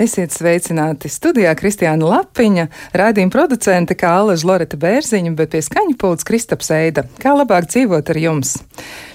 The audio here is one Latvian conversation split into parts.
Esiet sveicināti studijā Kristiāna Lapiņa, raidījuma producente kā Alaža Loreta Bērziņa, bet pie skaņu pults Kristaps Eida. Kā labāk dzīvot ar jums?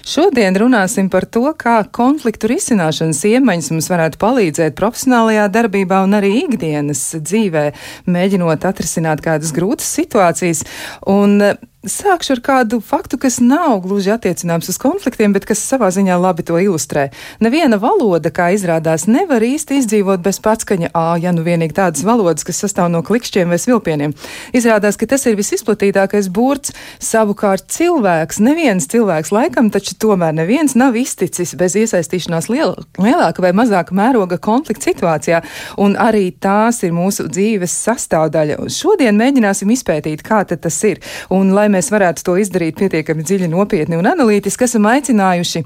Šodien runāsim par to, kā konfliktu risināšanas iemaņas mums varētu palīdzēt profesionālajā darbībā un arī ikdienas dzīvē, mēģinot atrisināt kādas grūtas situācijas. Un Sākšu ar kādu faktu, kas nav gluži attiecināms uz konfliktiem, bet kas savā ziņā labi to ilustrē. Neviena valoda, kā izrādās, nevar īsti izdzīvot bez patskaņa A, ja nu vienīgi tādas valodas, kas sastāv no klikšķiem vai svilpieniem. Izrādās, ka tas ir visizplatītākais burts. Savukārt cilvēks, neviens cilvēks laikam, taču tomēr neviens nav izticis bez iesaistīšanās liel, lielāka vai mazāka mēroga konflikta situācijā, un arī tās ir mūsu dzīves sastāvdaļa. Šodien mēģināsim izpētīt, kā tas ir. Un, mēs varētu to izdarīt pietiekami dziļi, nopietni un analītiski, esam aicinājuši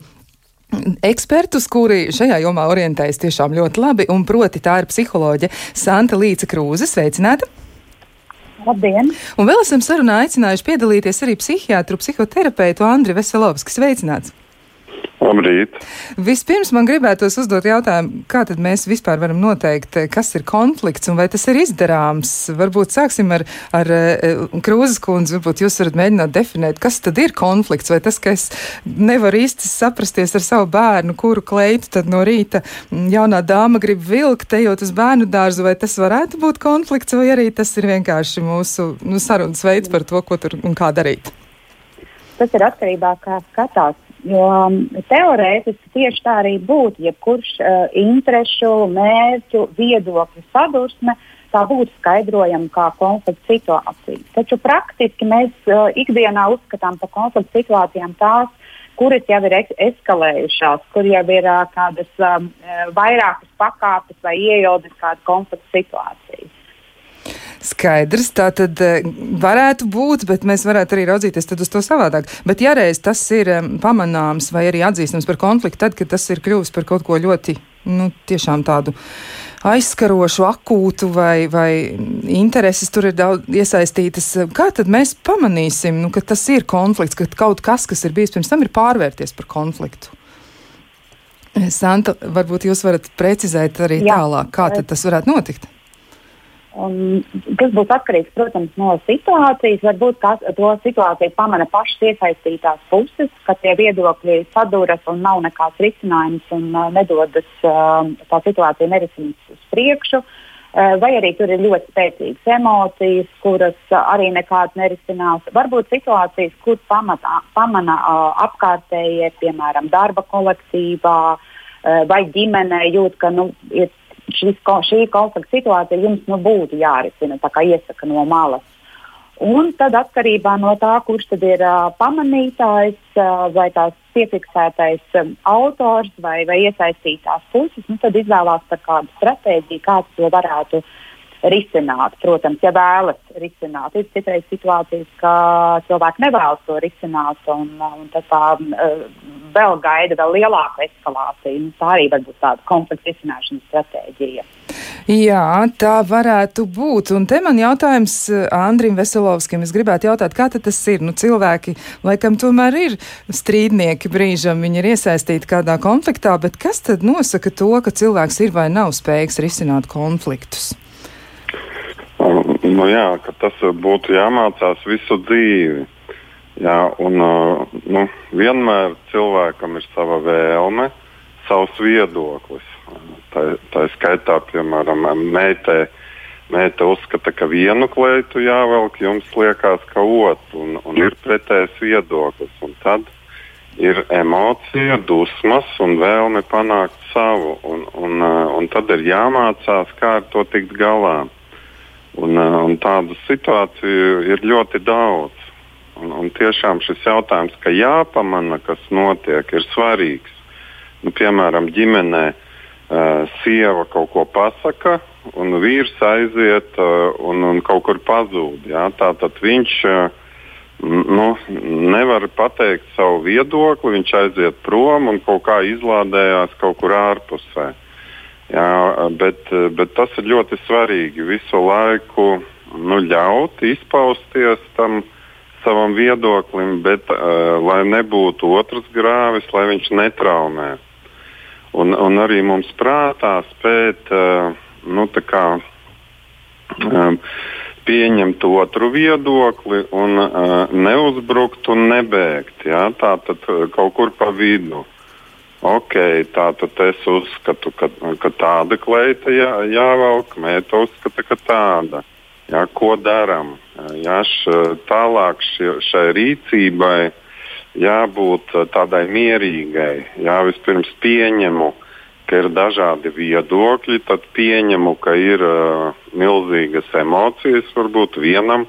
ekspertus, kuri šajā jomā orientējas tiešām ļoti labi, un proti tā ir psiholoģe Santa Līca Krūze. Sveicināta! Labdien! Un vēl esam sarunā aicinājuši piedalīties arī psihiatru, psihoterapeitu Andri Veselovski. Sveicināts! Labrīt! Vispirms man gribētos uzdot jautājumu, kā tad mēs vispār varam noteikt, kas ir konflikts un vai tas ir izdarāms? Varbūt sāksim ar, ar eh, Krūzes kundzi, varbūt jūs varat mēģināt definēt, kas tad ir konflikts, vai tas, ka es nevaru īsti saprasties ar savu bērnu, kuru kleitu tad no rīta jaunā dāma grib vilkt, ejot uz bērnu dārzu, vai tas varētu būt konflikts, vai arī tas ir vienkārši mūsu nu, sarunas veids par to, ko tur un kā darīt? Tas ir atkarībā kā skatās Jo um, teorētiski tieši tā arī būtu, jebkurš uh, interešu, mērķu, viedokļu sadursme, tā būtu skaidrojama kā konflikta situācija. Taču praktiski mēs uh, ikdienā uzskatām par konflikta situācijām tās, kuras jau ir eskalējušās, kur jau ir uh, kādas um, vairākas pakāpes vai ieildes kāda konflikta situācija. Skaidrs, tā tad eh, varētu būt, bet mēs varētu arī raudzīties uz to savādāk. Bet ja reiz tas ir pamanāms vai arī atzīstams par konfliktu, tad, kad tas ir kļuvis par kaut ko ļoti, nu, tiešām tādu aizskarošu, akūtu vai, vai intereses tur ir daudz iesaistītas. Kā tad mēs pamanīsim, nu, ka tas ir konflikts, ka kaut kas, kas ir bijis pirms tam, ir pārvērties par konfliktu? Santa, varbūt jūs varat precizēt arī Jā. tālāk, kā tas varētu notikt? Un, tas būs atkarīgs, protams, no situācijas. Varbūt kas, to situāciju pamana pašas iesaistītās puses, ka tie viedokļi saduras un nav nekāds risinājums un uh, nedodas uh, tā situācija nerisinās uz priekšu. Uh, vai arī tur ir ļoti spēcīgas emocijas, kuras uh, arī nekāds nerisinās. Varbūt situācijas, kur pamatā, pamana uh, apkārtējie, piemēram, darba kolektīvā uh, vai ģimenē, jūt, ka nu, ir šis, šī konflikta situācija jums nu, būtu jārisina, tā kā iesaka no malas. Un tad atkarībā no tā, kurš tad ir uh, pamanītājs uh, vai tās piefiksētais um, autors vai, vai iesaistītās puses, nu, tad izvēlās kādu stratēģiju, kā to varētu risināt. Protams, ja vēlas risināt, ir citreiz situācijas, ka cilvēki nevēlas to risināt, un, un tas tā uh, vēl gaida vēl lielāku eskalāciju. Nu, tā arī var būt tāda konflikta risināšanas stratēģija. Jā, tā varētu būt. Un te man jautājums eh, Andrim Veselovskim. Es gribētu jautāt, kā tas ir? Nu, cilvēki laikam tomēr ir strīdnieki brīžam, viņi ir iesaistīti kādā konfliktā, bet kas tad nosaka to, ka cilvēks ir vai nav spējīgs risināt konfliktus? Nu jā, ka tas būtu jāmācās visu dzīvi. Jā, un, nu, vienmēr cilvēkam ir sava vēlme, savs viedoklis. Tā, tā skaitā, piemēram, meitē, meita uzskata, ka vienu kleitu jāvelk, jums liekas, ka otru, un, un ir pretējs viedoklis. Tad ir emocija, dusmas un vēlme panākt savu, un, un, un tad ir jāmācās, kā ar to tikt galā. Un, un tādu situāciju ir ļoti daudz. Un, un tiešām šis jautājums, ka jāpamana, kas notiek, ir svarīgs. Nu, piemēram, ģimenē uh, sieva kaut ko pasaka, un vīrs aiziet uh, un, un kaut kur pazūd. Jā? Tātad viņš uh, nu, nevar pateikt savu viedokli, viņš aiziet prom un kaut kā izlādējās kaut kur ārpusē. Jā, bet, bet tas ir ļoti svarīgi visu laiku nu, ļaut izpausties tam uh, savam viedoklim, bet uh, lai nebūtu otrs grāvis, lai viņš netraumē. un, un arī mums prātā spēt uh, nu, kā, um, pieņemt otru viedokli un uh, neuzbrukt un nebēgt. Ja? Tā tad kaut kur pa vidu. Ok, tā tad es uzskatu, ka, ka tāda kleita jā, jāvelk, mēta uzskata, ka tāda. Ja, ko darām? Tālāk šie, šai rīcībai jābūt tādai mierīgai. Jā, vispirms pieņemu, ka ir dažādi viedokļi, tad pieņemu, ka ir uh, milzīgas emocijas varbūt vienam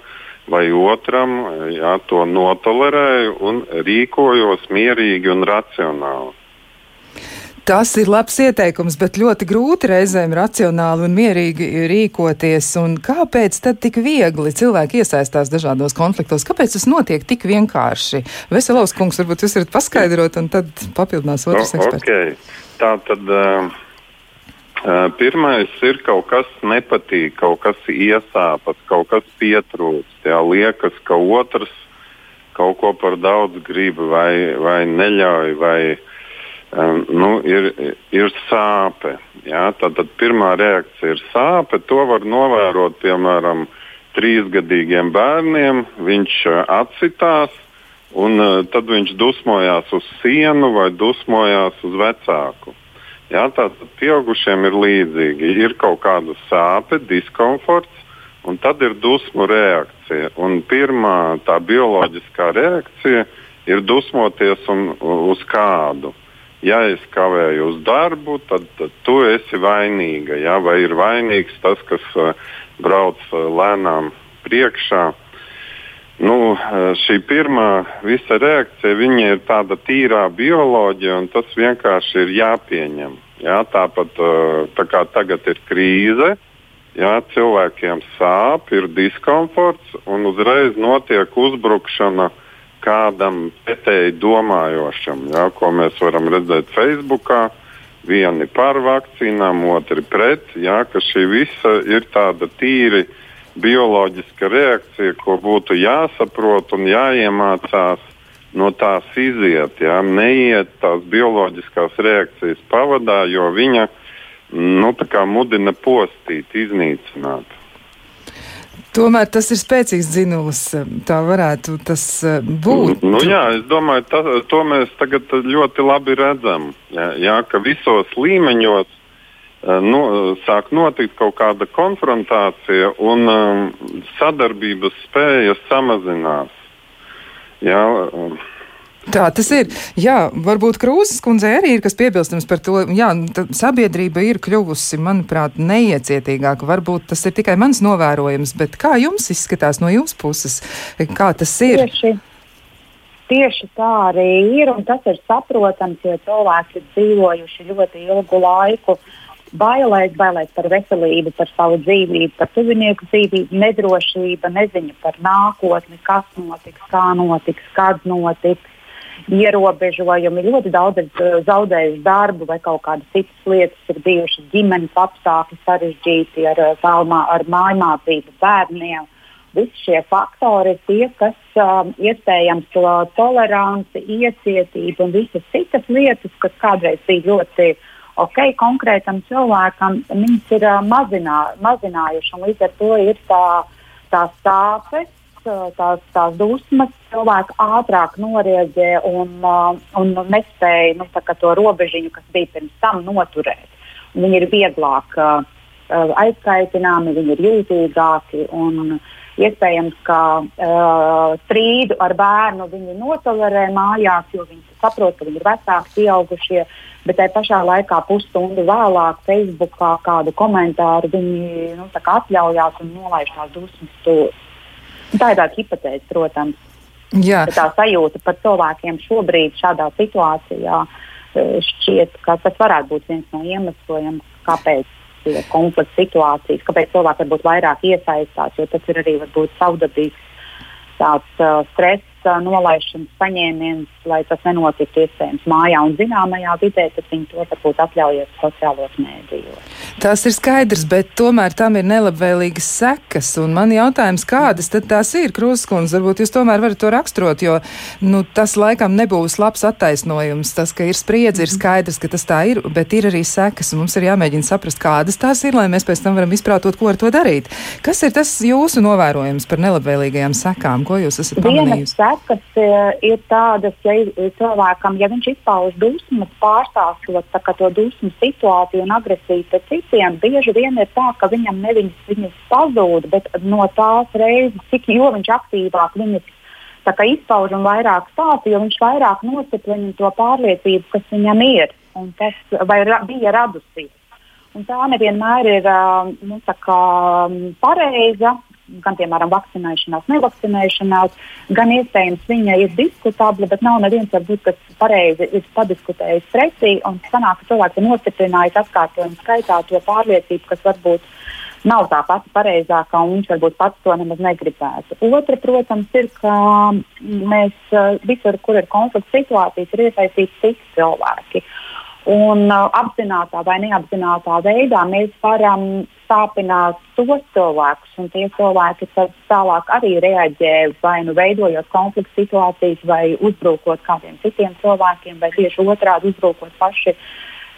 vai otram, jā, to notolerēju un rīkojos mierīgi un racionāli. Tas ir labs ieteikums, bet ļoti grūti reizēm racionāli un mierīgi rīkoties. Un kāpēc tad tik viegli cilvēki iesaistās dažādos konfliktos? Kāpēc tas notiek tik vienkārši? Veselovs kungs, varbūt jūs varat paskaidrot, un tad papildinās otrs no, eksperts. Okay. Tā tad uh, uh, pirmais ir kaut kas nepatīk, kaut kas iesāpas, kaut kas pietrūkst. Liekas, ka otrs kaut ko par daudz grib vai, vai neļauj. Vai, um, nu, ir, ir sāpe. Jā, tad, tad pirmā reakcija ir sāpe. To var novērot piemēram trīsgadīgiem bērniem. Viņš uh, atsitās Un uh, tad viņš dusmojās uz sienu vai dusmojās uz vecāku. Jā, tātad pieaugušiem ir līdzīgi. Ir kaut kāda sāpe, diskomforts, un tad ir dusmu reakcija. Un pirmā tā bioloģiskā reakcija ir dusmoties un, uz kādu. Ja es kavēju uz darbu, tad, tad tu esi vainīga. Jā, vai ir vainīgs tas, kas uh, brauc uh, lēnām priekšā? Uh, Nu, šī pirmā visa reakcija ir tāda tīrā bioloģija, un tas vienkārši ir jāpieņem. Jā, tāpat tā kā tagad ir krīze, jā, cilvēkiem sāp, ir diskomforts, un uzreiz notiek uzbrukšana kādam pretēji domājošam, jā, ko mēs varam redzēt Facebook. Vieni par vakcīnām, otri pret. Jā, ka šī visa ir tāda tīra bioloģiska reakcija, ko būtu jāsaprot un jāiemācās no tās iziet. Jā. Neiet tās bioloģiskās reakcijas pavadā, jo viņa nu, mudina postīt, iznīcināt. Tomēr tas ir spēcīgs dzinulis. Tā varētu tas eh, būt. Nu, jā, es domāju, ta, to mēs tagad ļoti labi redzam. Jā, jā, ka visos līmeņos Eh, no, sāk notikt kaut kāda konfrontācija un um, sadarbības spēja samazinās. Jā, um, Tā tas ir. Jā, varbūt Krūzes kundzei arī ir kas piebilstams par to. Jā, sabiedrība ir kļuvusi, manuprāt, neiecietīgāka. Varbūt tas ir tikai mans novērojums, bet kā jums izskatās no jūsu puses? Kā tas ir? Tieši, tieši tā arī ir, un tas ir saprotams, jo cilvēki ir dzīvojuši ļoti ilgu laiku bailēs, bailēs par veselību, par savu dzīvību, par tuvinieku dzīvību, nedrošība, neziņa par nākotni, kas notiks, kā notiks, kad notiks. Ierobežojumi. Ļoti daudz ir uh, zaudējuši darbu, vai kaut kādas citas lietas ir bijušas. Ģimenes apstākļi sarežģīti ar, uh, ar mājmācību bērniem. Visi šie faktori ir tie, kas um, iespējams to toleranci, iecietību un visas citas lietas, kas kādreiz bija ļoti ok, konkrētam cilvēkam viņas ir uh, mazinā, mazinājušas, līdz ar to ir tā, tā sāpes, tās, tās dusmas, cilvēki ātrāk norēģē un, uh, un nespēja nu, to robežiņu, kas bija pirms tam, noturēt. Viņi ir vieglāk uh, aizkaitināmi, viņi ir jūtīgāki. Un, Iespējams, ka uh, strīdu ar bērnu viņi notolerē mājās, jo viņi saprot, ka viņi ir vecāki, pieaugušie. Bet tajā pašā laikā pusstundu vēlāk Facebookā kādu komentāru viņi nu, atļaujās un nolaiž tās dusmas. Tā ir tāda hipotēze, protams. Jā. Tā sajūta par cilvēkiem šobrīd šādā situācijā e, šķiet, ka tas varētu būt viens no iemesliem, kāpēc ir konflikts situācijas, kāpēc cilvēki varbūt vairāk iesaistās, jo tas ir arī varbūt savdabīgs tāds uh, stress nolaišanas paņēmiens, lai tas nenotiktu iespējams mājā un zināmajā vidē, tad viņi to varbūt atļaujas sociālos mēdījos. Tas ir skaidrs, bet tomēr tam ir nelabvēlīgas sekas. Un man jautājums, kādas tad tās ir, Krūskundze, varbūt jūs tomēr varat to raksturot, jo nu, tas laikam nebūs labs attaisnojums. Tas, ka ir spriedzi, ir skaidrs, ka tas tā ir, bet ir arī sekas, mums ir jāmēģina saprast, kādas tās ir, lai mēs pēc tam varam izprātot, ko ar to darīt. Kas ir tas jūsu novērojums par nelabvēlīgajām sekām? Ko jūs esat pamanījusi? Sekas e, ir tādas, ja cilvēkam, ja viņš izpauž dusmas, pārstāstot to dusmu situāciju un agresiju pret citiem, bieži vien ir tā, ka viņam neviņas viņas pazūd, bet no tās reizes, cik jo viņš aktīvāk viņas izpauž un vairāk stāsta, jo viņš vairāk nostiprina to pārliecību, kas viņam ir un vai ra, bija radusies. Un tā nevienmēr ir nu, kā, pareiza, gan, piemēram, vakcinēšanās, nevakcinēšanās, gan iespējams viņa ir diskutabla, bet nav neviens, varbūt, kas pareizi ir padiskutējis pretī. Un sanāk, ka cilvēks ir nostiprinājis atkārtojumu skaitā to pārliecību, kas varbūt nav tā pati pareizākā, un viņš varbūt pats to nemaz negribētu. Otra, protams, ir, ka mēs visur, kur ir konflikts situācijas, ir iesaistīti citi cilvēki. Un uh, apzinātā vai neapzinātā veidā mēs varam sāpināt tos cilvēkus, un tie cilvēki tad tālāk arī reaģē vai nu veidojot konfliktu situācijas, vai uzbrukot kādiem citiem cilvēkiem, vai tieši otrādi uzbrukot paši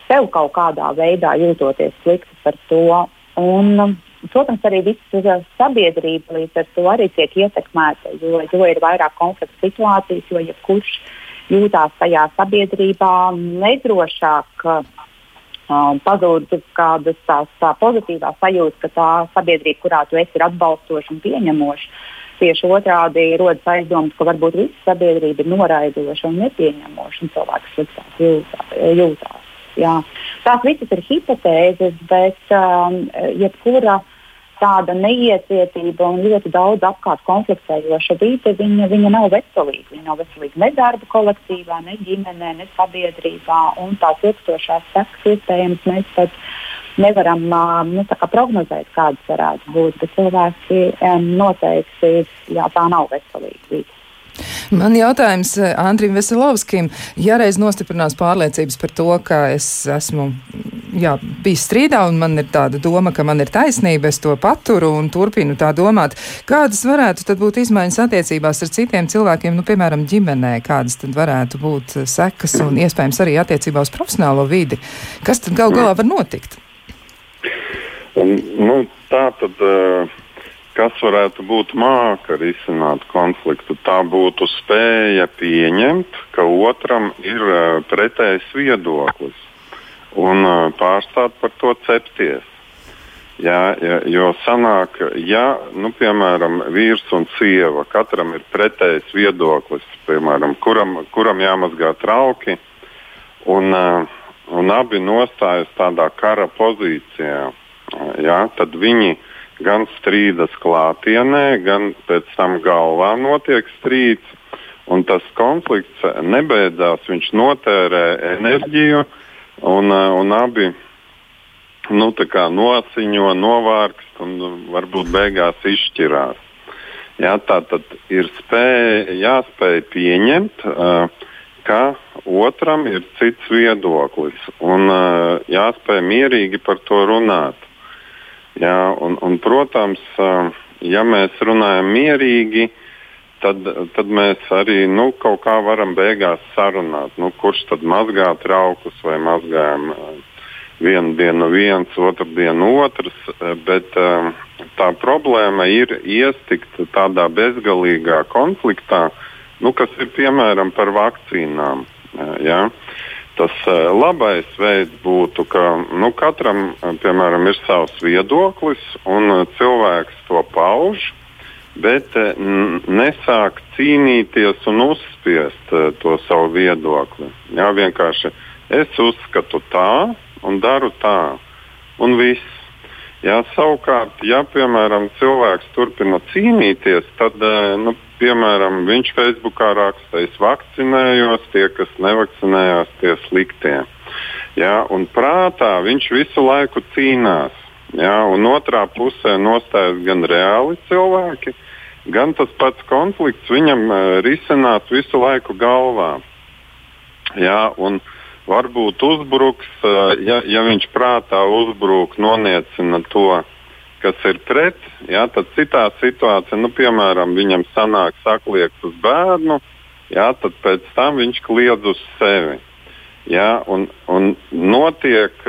sev kaut kādā veidā, jūtoties slikti par to. Un, protams, arī visa sabiedrība līdz ar to arī tiek ietekmēta, jo, jo ir vairāk konfliktu situācijas, jo jebkurš jūtās tajā sabiedrībā nedrošāk. Um, pazūd kādas tās tā pozitīvās sajūtas, ka tā sabiedrība, kurā tu esi, ir atbalstoša un pieņemoša. Tieši otrādi rodas aizdomas, ka varbūt visa sabiedrība ir noraidoša un nepieņemoša, un cilvēks sliktāk jūtās. Jā. Tās visas ir hipotēzes, bet um, jebkura tāda neiecietība un ļoti daudz apkārt konfliktējoša vide, viņa, viņa nav veselīga. Viņa nav veselīga ne darba kolektīvā, ne ģimenē, ne sabiedrībā. Tās ilgstošās sekas iespējams mēs pat nevaram nu, prognozēt, kādas varētu būt. Bet cilvēki noteikti jā, tā nav veselīga vide. Man jautājums Andrim Veselovskim, ja reiz nostiprinās pārliecības par to, ka es esmu jā, bijis strīdā, un man ir tāda doma, ka man ir taisnība, es to paturu un turpinu tā domāt. Kādas varētu tad būt izmaiņas attiecībās ar citiem cilvēkiem, nu, piemēram, ģimenē? Kādas tad varētu būt sekas un iespējams arī attiecībā uz profesionālo vidi? Kas tad gal galā var notikt? Un, nu, tā tad. Uh kas varētu būt māka risināt konfliktu. Tā būtu spēja pieņemt, ka otram ir pretējs viedoklis un uh, pārstāt par to cepties. Jā, ja, jo sanāk, ja, nu, piemēram, vīrs un sieva, katram ir pretējs viedoklis, piemēram, kuram, kuram jāmazgā trauki, un, uh, un abi nostājas tādā kara pozīcijā, jā, tad viņi gan strīdas klātienē, gan pēc tam galvā notiek strīds, un tas konflikts nebeidzās, viņš notērē enerģiju, Un, eh, un abi nu, nociņo, novārkst un varbūt beigās izšķirās. Jā, tā tad ir spēja, jāspēj pieņemt, uh, ka otram ir cits viedoklis un uh, jāspēj mierīgi par to runāt. Jā, un, un, protams, ja mēs runājam mierīgi, tad, tad mēs arī nu, kaut kā varam beigās sarunāt, nu, kurš tad mazgā traukus vai mazgājam vienu dienu viens, otru dienu otrs. Bet tā problēma ir iestikt tādā bezgalīgā konfliktā, nu, kas ir piemēram par vakcīnām. Uh, ja? Tas uh, labais veids būtu, ka nu, katram piemēram, ir savs viedoklis un cilvēks to pauž bet eh, nesāk cīnīties un uzspiest eh, to savu viedokli. Jā, vienkārši es uzskatu tā un daru tā, un viss. Jā, savukārt, ja piemēram cilvēks turpina cīnīties, tad eh, nu, piemēram, viņš Facebookā raksta, es vakcinējos, tie, kas nevakcinējās, tie sliktie. Jā, un prātā viņš visu laiku cīnās. Jā, un otrā pusē nostājas gan reāli cilvēki, gan tas pats konflikts viņam uh, risinās visu laiku galvā. Jā, un varbūt uzbruks, uh, ja, ja viņš prātā uzbruk, noniecina to, kas ir pret, jā, tad citā situācijā, nu, piemēram, viņam sanāk sakliekt uz bērnu, jā, tad pēc tam viņš kliedz uz sevi. Ja, un, un notiek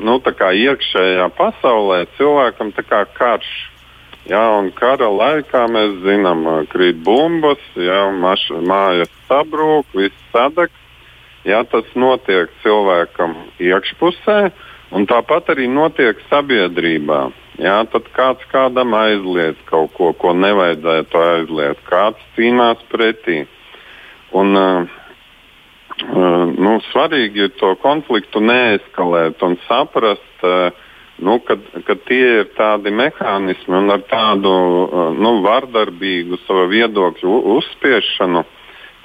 nu, iekšējā pasaulē cilvēkam karš. Ja, un kara laikā mēs zinām, krīt bumbas, ja, maš, mājas sabrūk, viss sadeg. Ja, tas notiek cilvēkam iekšpusē, un tāpat arī notiek sabiedrībā. Ja, tad kāds kādam aizliedz kaut ko, ko nevajadzētu aizliegt, kāds cīnās pretī. Un, uh, Uh, nu, svarīgi ir to konfliktu neeskalēt un saprast, uh, nu, ka, ka tie ir tādi mehānismi un ar tādu uh, nu, vardarbīgu savu viedokļu uzspiešanu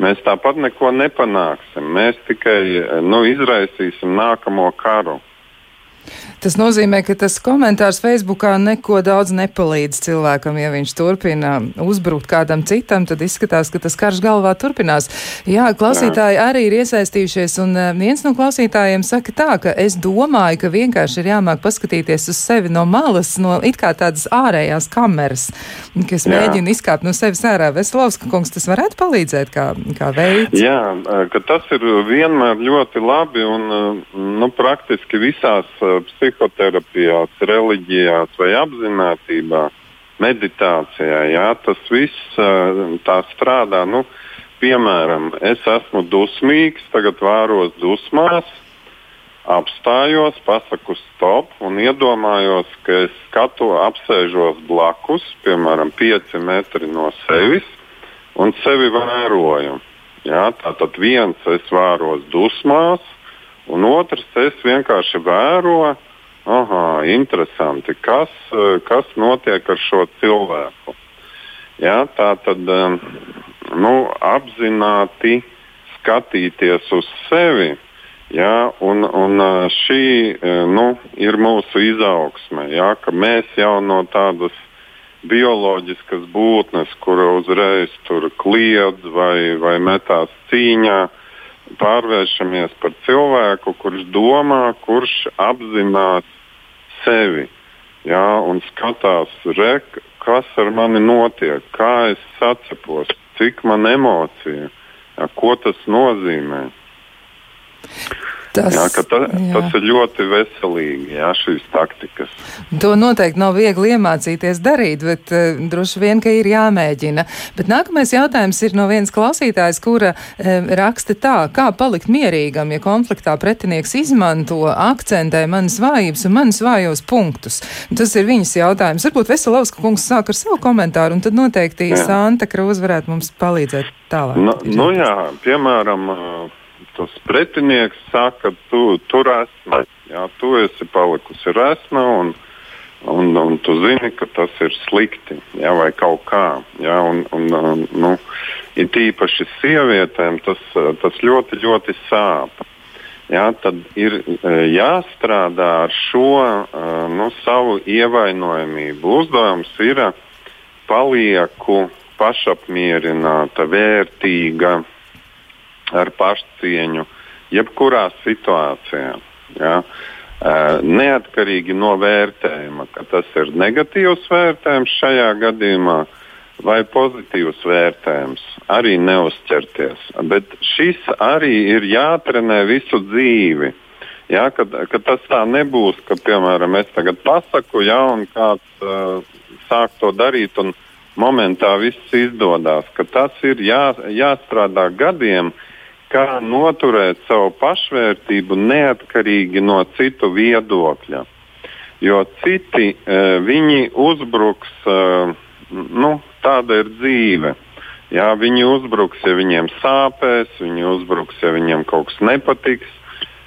mēs tāpat neko nepanāksim. Mēs tikai nu, izraisīsim nākamo karu. Tas nozīmē, ka tas komentārs Facebookā neko daudz nepalīdz cilvēkam, ja viņš turpina uzbrukt kādam citam, tad izskatās, ka tas karš galvā turpinās. Jā, klausītāji Jā. arī ir iesaistījušies, un eh, viens no klausītājiem saka tā, ka es domāju, ka vienkārši ir jāmāk paskatīties uz sevi no malas, no it kā tādas ārējās kameras, kas Jā. mēģina izkāpt no sevis ārā. Veselovska kungs, tas varētu palīdzēt kā, kā veids? Jā, eh, ka tas ir vienmēr ļoti labi un eh, nu, praktiski visās psihoterapijās, reliģijās vai apziņotībā, meditācijā. Jā, tas viss tā strādā. Nu, piemēram, es esmu dusmīgs, tagad vēros dusmās, apstājos, pasaku stop un iedomājos, ka es skatu, apsēžos blakus, piemēram, 5 metri no sevis un sevi vēroju. Jā, tātad viens es vēros dusmās, un otrs es vienkārši vēroju Aha, interesanti. Kas, eh, kas notiek ar šo cilvēku? Jā, tā tad eh, nu, apzināti skatīties uz sevi. Jā, un, un eh, šī nu, ir mūsu izaugsme. Jā, mēs jau no tādas bioloģiskas būtnes, kura uzreiz tur kliedz vai, vai metās cīņā, pārvēršamies par cilvēku, kurš domā, kurš apzinās sevi jā, un skatās, re, kas ar mani notiek, kā es sacepos, cik man emociju, jā, ko tas nozīmē. Tas, jā, ta, jā. tas ir ļoti veselīgi, jā, šīs taktikas. To noteikti nav viegli iemācīties darīt, bet uh, droši vien, ka ir jāmēģina. Bet nākamais jautājums ir no vienas klausītājas, kura uh, raksta tā, kā palikt mierīgam, ja konfliktā pretinieks izmanto, akcentē manas vājības un manas vājos punktus. Tas ir viņas jautājums. Varbūt Veselovska kungs sāk ar savu komentāru, un tad noteikti jā. Santa Krūz varētu mums palīdzēt tālāk. Nu, nu jā, piemēram. Uh, tas pretinieks saka, tu tur esmu, jā, tu esi palikusi resna un, un, un tu zini, ka tas ir slikti jā, vai kaut kā. Jā, un, un, nu, ir tīpaši sievietēm tas, tas ļoti, ļoti sāp. Jā, tad ir e, jāstrādā ar šo e, nu, savu ievainojamību. Uzdevums ir palieku pašapmierināta, vērtīga, ar pašcieņu, jebkurā situācijā. Ja? Neatkarīgi no vērtējuma, ka tas ir negatīvs vērtējums šajā gadījumā vai pozitīvs vērtējums, arī neuzķerties. Bet šis arī ir jātrenē visu dzīvi. Ja, kad, kad tas tā nebūs, ka, piemēram, es tagad pasaku, ja, kāds uh, sāk to darīt, un momentā viss izdodas, ka tas ir jā, jāstrādā gadiem, kā noturēt savu pašvērtību neatkarīgi no citu viedokļa. Jo citi uh, viņi uzbruks, uh, nu, tāda ir dzīve. Jā, viņi uzbruks, ja viņiem sāpēs, viņi uzbruks, ja viņiem kaut kas nepatiks.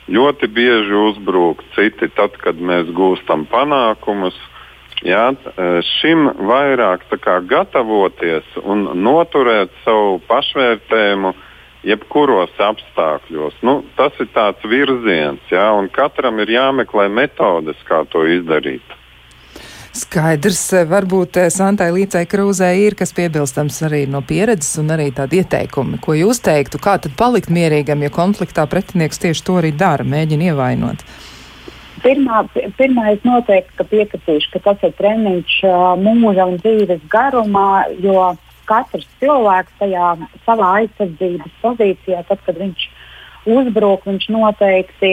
Ļoti bieži uzbrūk citi tad, kad mēs gūstam panākumus. Jā, šim vairāk kā, gatavoties un noturēt savu pašvērtējumu, uh, jebkuros apstākļos. Nu, tas ir tāds virziens, jā, un katram ir jāmeklē metodes, kā to izdarīt. Skaidrs, varbūt Santai Līcai Krūzē ir kas piebilstams arī no pieredzes un arī tādi ieteikumi. Ko jūs teiktu, kā tad palikt mierīgam, ja konfliktā pretinieks tieši to arī dara, mēģina ievainot? Pirmā, pirmais noteikti, ka piekritīšu, ka tas ir treniņš mūža un dzīves garumā, jo katrs cilvēks tajā savā aizsardzības pozīcijā, tad, kad viņš uzbruk, viņš noteikti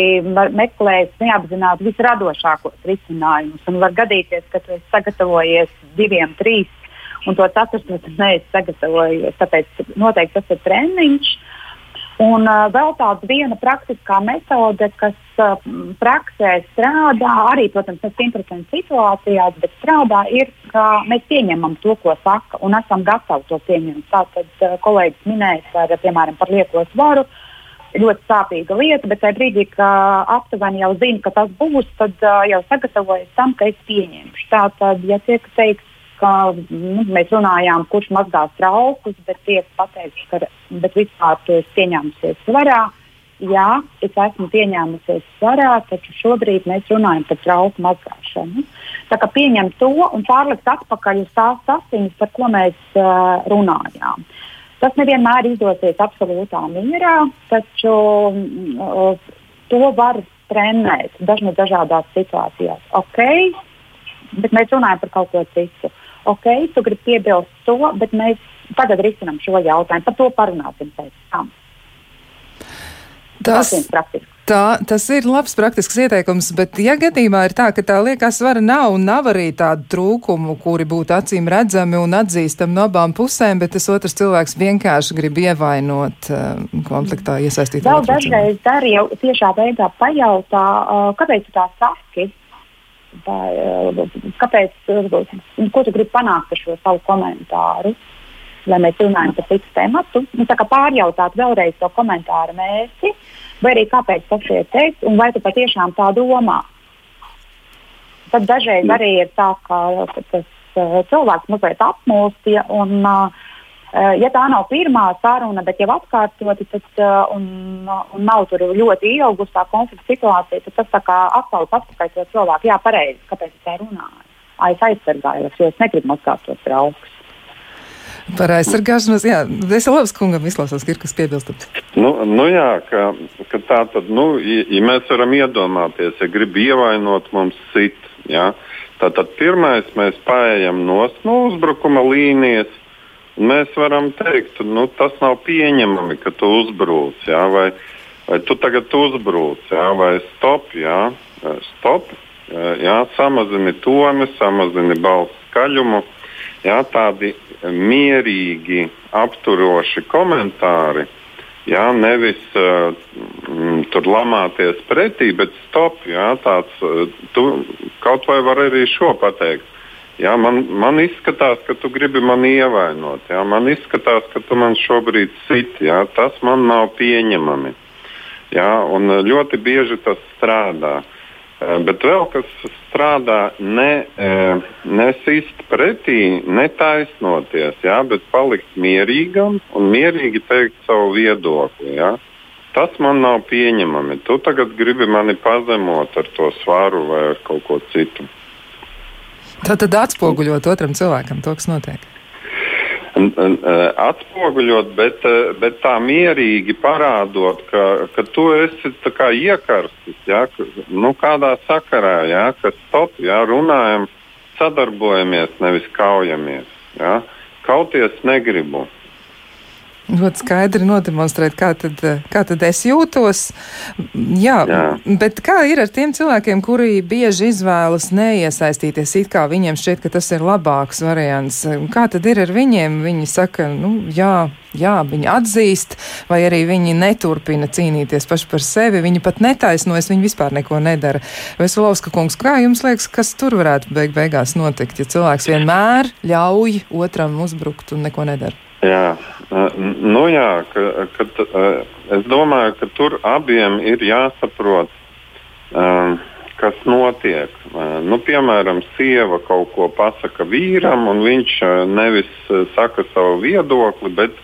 meklēs neapzināti visradošākos risinājumus. Un var gadīties, ka tu esi sagatavojies diviem, trīs, un to ceturto neesi sagatavojies. Tāpēc noteikti tas ir treniņš. Un uh, vēl tāda viena praktiskā metode, kas uh, praksē strādā, arī, protams, ne 100% situācijās, bet strādā, ir, ka mēs pieņemam to, ko saka, un esam gatavi to pieņemt. Tātad uh, kolēģis minēja par, piemēram, par lieko svaru. Ļoti sāpīga lieta, bet tajā brīdī, kad aptuveni jau zina, ka tas būs, tad uh, jau sagatavojas tam, ka es pieņemšu. Tātad, ja tiek teikts, ka nu, mēs runājām, kurš mazgās traukus, bet tiek pateikts, ka vispār tu esi pieņēmusies svarā. Jā, es esmu pieņēmusies svarā, taču šobrīd mēs runājam par trauku mazgāšanu. Tā kā pieņemt to un pārlikt atpakaļ uz tās asinis, par ko mēs uh, runājām. Tas nevienmēr izdosies absolūtā mierā, taču uh, to var trenēt dažādās situācijās. Ok, bet mēs runājam par kaut ko citu. Ok, tu gribi piebilst to, bet mēs tagad risinām šo jautājumu. Par to parunāsim pēc tam. Tas, tā, tas ir labs praktisks ieteikums, bet ja gadījumā ir tā, ka tā liekas svara nav un nav arī tādu trūkumu, kuri būtu acīm redzami un atzīstami no abām pusēm, bet tas otrs cilvēks vienkārši grib ievainot uh, konfliktā iesaistīt. Vēl dažreiz dar jau tiešā veidā pajautā, uh, kāpēc tu tā saki? Vai, eh, kāpēc, eh, ko tu gribi panākt ar šo savu komentāru, lai mēs runājam par citu tematu. Nu, pārjautāt vēlreiz to komentāru mērķi, vai arī kāpēc tas ir teikts, un vai tu patiešām tā domā. Tad dažreiz arī ir tā, ka tas uh, cilvēks mazliet uh, Eh, ja tā nav pirmā saruna, bet jau atkārtoti, tad, eh, un, un nav tur ļoti ilgusi tā konflikta situācija, tad tas tā kā atkal atpakaļ to cilvēku. Jā, pareizi, kāpēc es tā runāju? Es aizsargājos, jo es negribu mazgāt tos traukus. Par aizsargāšanos, jā, es labs kungam izklausās, ir kas piebilstams. Nu, nu jā, ka, ka tā tad, nu, ja mēs varam iedomāties, ja grib ievainot mums sit, jā, tātad pirmais mēs paējam no uzbrukuma līnijas, Mēs varam teikt, nu, tas nav pieņemami, ka tu uzbrūc, jā, vai, vai tu tagad uzbrūc, jā, vai stop, jā, stop, jā, samazini toni, samazini balss skaļumu. Jā, tādi mierīgi, apturoši komentāri, jā, nevis uh, tur lamāties pretī, bet stop. Jā, tāds, tu kaut vai vari arī šo pateikt. Jā, man, man izskatās, ka tu gribi mani ievainot. Jā, man izskatās, ka tu man šobrīd sit. Jā, tas man nav pieņemami. Jā, un ļoti bieži tas strādā. Bet vēl kas strādā, ne, nesist pretī, netaisnoties, jā, bet palikt mierīgam un mierīgi teikt savu viedokli. Jā. Tas man nav pieņemami. Tu tagad gribi mani pazemot ar to svaru vai ar kaut ko citu. Tā tad atspoguļot otram cilvēkam to, kas notiek. Atspoguļot, bet, bet tā mierīgi parādot, ka, ka tu esi iekarstis, ja, nu, kādā sakarā, ja, ka stop, ja, runājam, sadarbojamies, nevis kaujamies. Ja. Kauties negribu ļoti skaidri nodemonstrēt, kā tad, kā tad es jūtos. Jā, Jā, bet kā ir ar tiem cilvēkiem, kuri bieži izvēlas neiesaistīties, it kā viņiem šķiet, ka tas ir labāks variants? Kā tad ir ar viņiem? Viņi saka, nu, jā, jā, viņi atzīst, vai arī viņi neturpina cīnīties paši par sevi, viņi pat netaisnojas, viņi vispār neko nedara. Veselovska kungs, kā jums liekas, kas tur varētu beig beigās notikt, ja cilvēks vienmēr ļauj otram uzbrukt un neko nedara? Jā, nu jā ka, ka, es domāju, ka tur abiem ir jāsaprot, kas notiek. Nu, piemēram, sieva kaut ko pasaka vīram, un viņš nevis saka savu viedokli, bet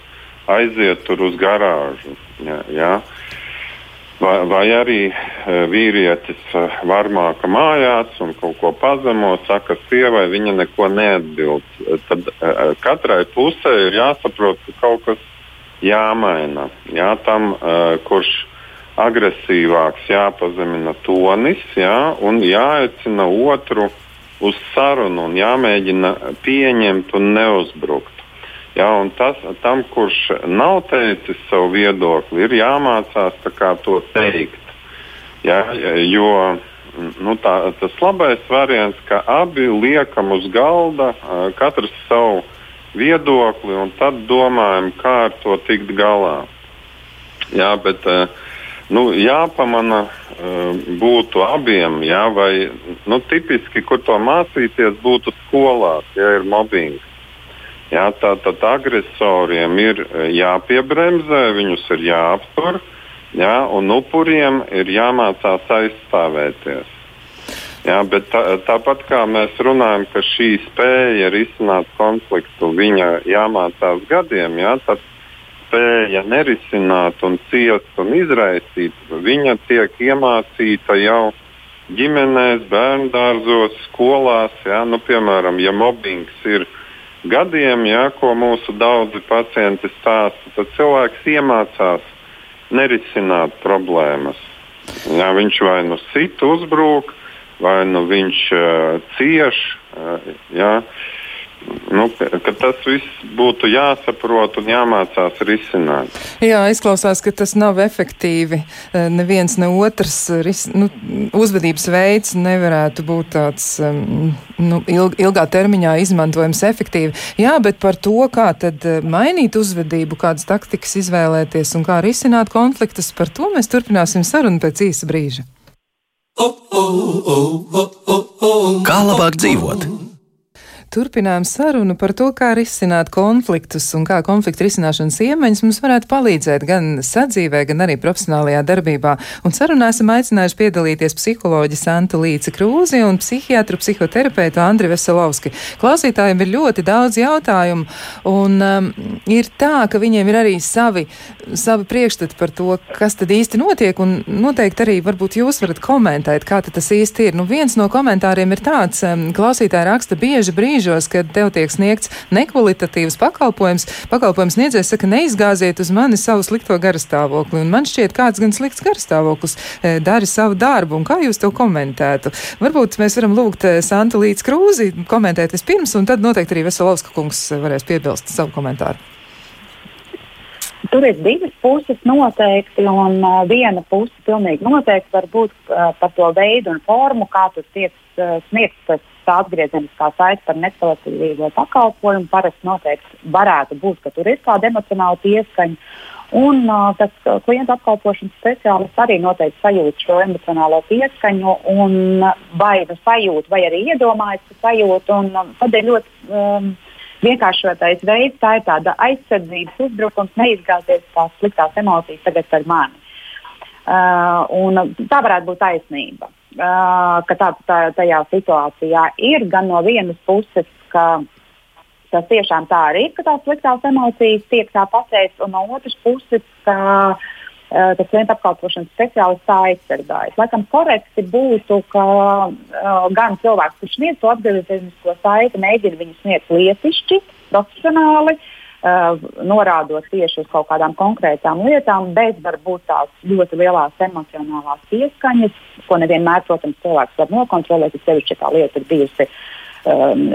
aiziet tur uz garāžu. Jā, jā. Vai, vai arī uh, vīrietis uh, varmāka mājās un kaut ko pazemo, saka sievai, viņa neko neatbild. Tad uh, katrai pusē ir jāsaprot, ka kaut kas jāmaina. Jā, tam, kurš agresīvāks, jāpazemina tonis jā, un jāaicina otru uz sarunu un jāmēģina pieņemt un neuzbrukt. Ja, tas, tam, kurš nav teicis savu viedokli, ir jāmācās to teikt. Ja, jo nu, tā, tas labais variants, ka abi liekam uz galda, katrs savu viedokli, un tad domājam, kā ar to tikt galā. Jā, bet nu, jāpamana būtu abiem, jā, vai nu, tipiski, kur to mācīties, būtu skolās, ja ir mobbings. Jā, Tātad agresoriem ir e, jāpiebremzē, viņus ir jāaptur, jā, un upuriem ir jāmācās aizstāvēties. Jā, bet tā, tāpat kā mēs runājam, ka šī spēja risināt konfliktu, viņa jāmācās gadiem, jā, tad spēja nerisināt un ciest un izraisīt, viņa tiek iemācīta jau ģimenēs, bērngārzos, skolās. Jā, nu, piemēram, ja mobbings ir ielikās, gadiem, ja, ko mūsu daudzi pacienti stāsta, tad cilvēks iemācās nerisināt problēmas. Ja, viņš vai nu sit uzbrūk, vai nu viņš uh, cieš. Uh, ja, uh, nu, ka tas viss būtu jāsaprot un jāmācās risināt. Jā, izklausās, ka tas nav efektīvi. Eh, neviens ne otrs ris, nu, uzvedības veids nevarētu būt tāds nu, ilg, ilgā termiņā izmantojams efektīvi. Jā, bet par to, kā tad eh, mainīt uzvedību, kādas taktikas izvēlēties un kā risināt konfliktus, par to mēs turpināsim sarunu pēc īsa brīža. Kā labāk dzīvot? Turpinām sarunu par to, kā risināt konfliktus un kā konfliktu risināšanas iemaņas mums varētu palīdzēt gan sadzīvē, gan arī profesionālajā darbībā. Un sarunā esam aicinājuši piedalīties psiholoģi Santa Līca Krūzi un psihiatru psihoterapeitu Andri Veselovski. Klausītājiem ir ļoti daudz jautājumu, un um, ir tā, ka viņiem ir arī savi, savi priekšstati par to, kas tad īsti notiek, un noteikti arī varbūt jūs varat komentēt, kā tas īsti ir. Nu, viens no komentāriem ir tāds, um, klausītāji raksta bieži brīži, brīžos, kad tev tiek sniegts nekvalitatīvs pakalpojums, pakalpojums sniedzējs saka, neizgāziet uz mani savu slikto garastāvokli. Un man šķiet, kāds gan slikts garastāvoklis e, dara savu darbu, un kā jūs to komentētu? Varbūt mēs varam lūgt e, Santu līdz krūzi komentēt vispirms, un tad noteikti arī Veselovska kungs varēs piebilst savu komentāru. Tur ir divas puses noteikti, un uh, viena puse pilnīgi noteikti var būt uh, par to veidu un formu, kā tur tiek uh, sniegts tas tā atgriezeniskā saite par nekvalitatīvo pakalpojumu. Parasti noteikti varētu būt, ka tur ir kāda emocionāla pieskaņa. Un uh, tas klienta apkalpošanas speciālists arī noteikti sajūt šo emocionālo pieskaņu, un vai nu sajūt, vai arī iedomājas, ka sajūt. Un, tad ir ļoti um, vienkāršotais veids, tā ir tāda aizsardzības uzbrukums, neizgāzties tās sliktās emocijas tagad par mani. Uh, tā varētu būt taisnība ka tā, tā, tajā situācijā ir gan no vienas puses, ka tas tiešām tā arī ir, ka tās sliktās emocijas tiek tā pateikts, un no otras puses, ka uh, tas klienta apkalpošanas speciālists tā aizsargājas. Laikam korekti būtu, ka uh, gan cilvēks, kurš sniedz to atgriezenisko saiti, mēģina viņu sniegt lietišķi, profesionāli, uh, norādot tieši uz kaut kādām konkrētām lietām, bez varbūt tās ļoti lielās emocionālās pieskaņas, ko nevienmēr, protams, cilvēks var nokontrolēt, ja sevišķi tā lieta ir bijusi. Um,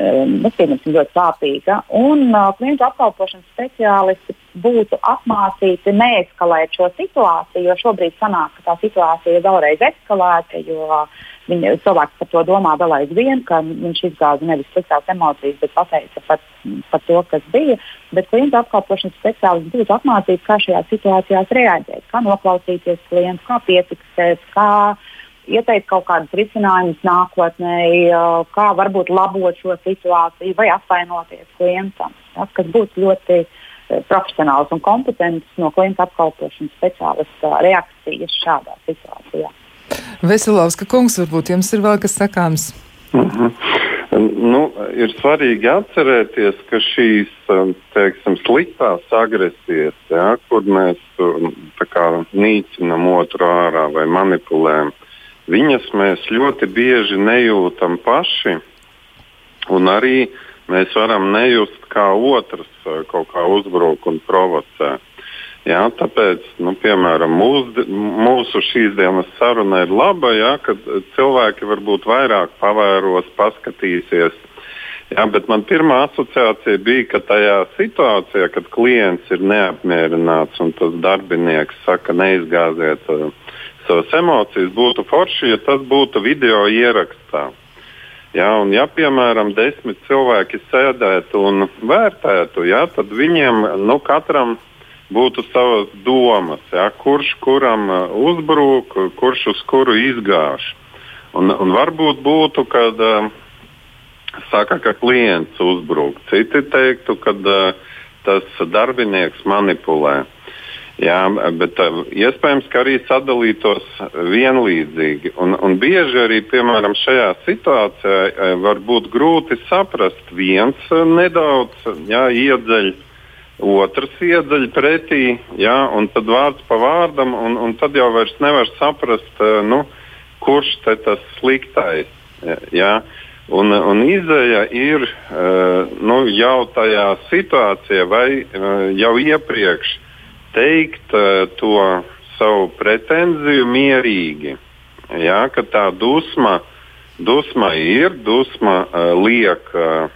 nu, pieņemsim, ļoti sāpīga. Un uh, klientu apkalpošanas speciālisti būtu apmācīti neeskalēt šo situāciju, jo šobrīd sanāk, ka tā situācija ir vēlreiz eskalēta, jo uh, Viņa, cilvēks par to domā vēl aizvien, ka viņš izgāza nevis sliktās emocijas, bet pateica par, par to, kas bija. Bet klienta apkalpošanas speciālists būtu apmācīts, kā šajās situācijās reaģēt, kā noklausīties klientu, kā piefiksēt, kā ieteikt kaut kādus risinājumus nākotnē, kā varbūt labot šo situāciju vai apvainoties klientam. Tas, kas būtu ļoti profesionāls un kompetents no klienta apkalpošanas speciālista reakcijas šādā situācijā. Veselovska kungs, varbūt jums ir vēl kas sakāms? Uh -huh. Nu, ir svarīgi atcerēties, ka šīs teiksim, sliktās agresijas, ja, kur mēs kā, nīcinām otru ārā vai manipulējam, viņas mēs ļoti bieži nejūtam paši. Un arī mēs varam nejust, kā otrs kaut kā uzbruk un provocē. Jā, tāpēc, nu, piemēram, mūs, mūsu šīs dienas saruna ir laba, jā, kad cilvēki varbūt vairāk pavēros, paskatīsies. Jā, bet man pirmā asociācija bija, ka tajā situācijā, kad klients ir neapmierināts un tas darbinieks saka, neizgāziet uh, savas emocijas, būtu forši, ja tas būtu video ierakstā. Jā, un ja, piemēram, desmit cilvēki sēdētu un vērtētu, jā, tad viņiem nu, katram būtu savas domas, ja, kurš kuram uh, uzbrūk, kurš uz kuru izgāž. Un, un varbūt būtu, kad uh, saka, ka klients uzbrūk, citi teiktu, ka uh, tas darbinieks manipulē. Jā, bet uh, iespējams, ka arī sadalītos vienlīdzīgi. Un, un bieži arī, piemēram, šajā situācijā uh, var būt grūti saprast viens uh, nedaudz jā, iedzeļ otrs iedaļ pretī, jā, un tad vārds pa vārdam, un, un tad jau nevar saprast, eh, nu, kurš te tas sliktais. Jā. Un, un izēja ir nu, jau tajā situācijā, vai jau iepriekš teikt uh, to savu pretenziju mierīgi. Jā, ka tā dusma, dusma ir, dusma uh, liek uh,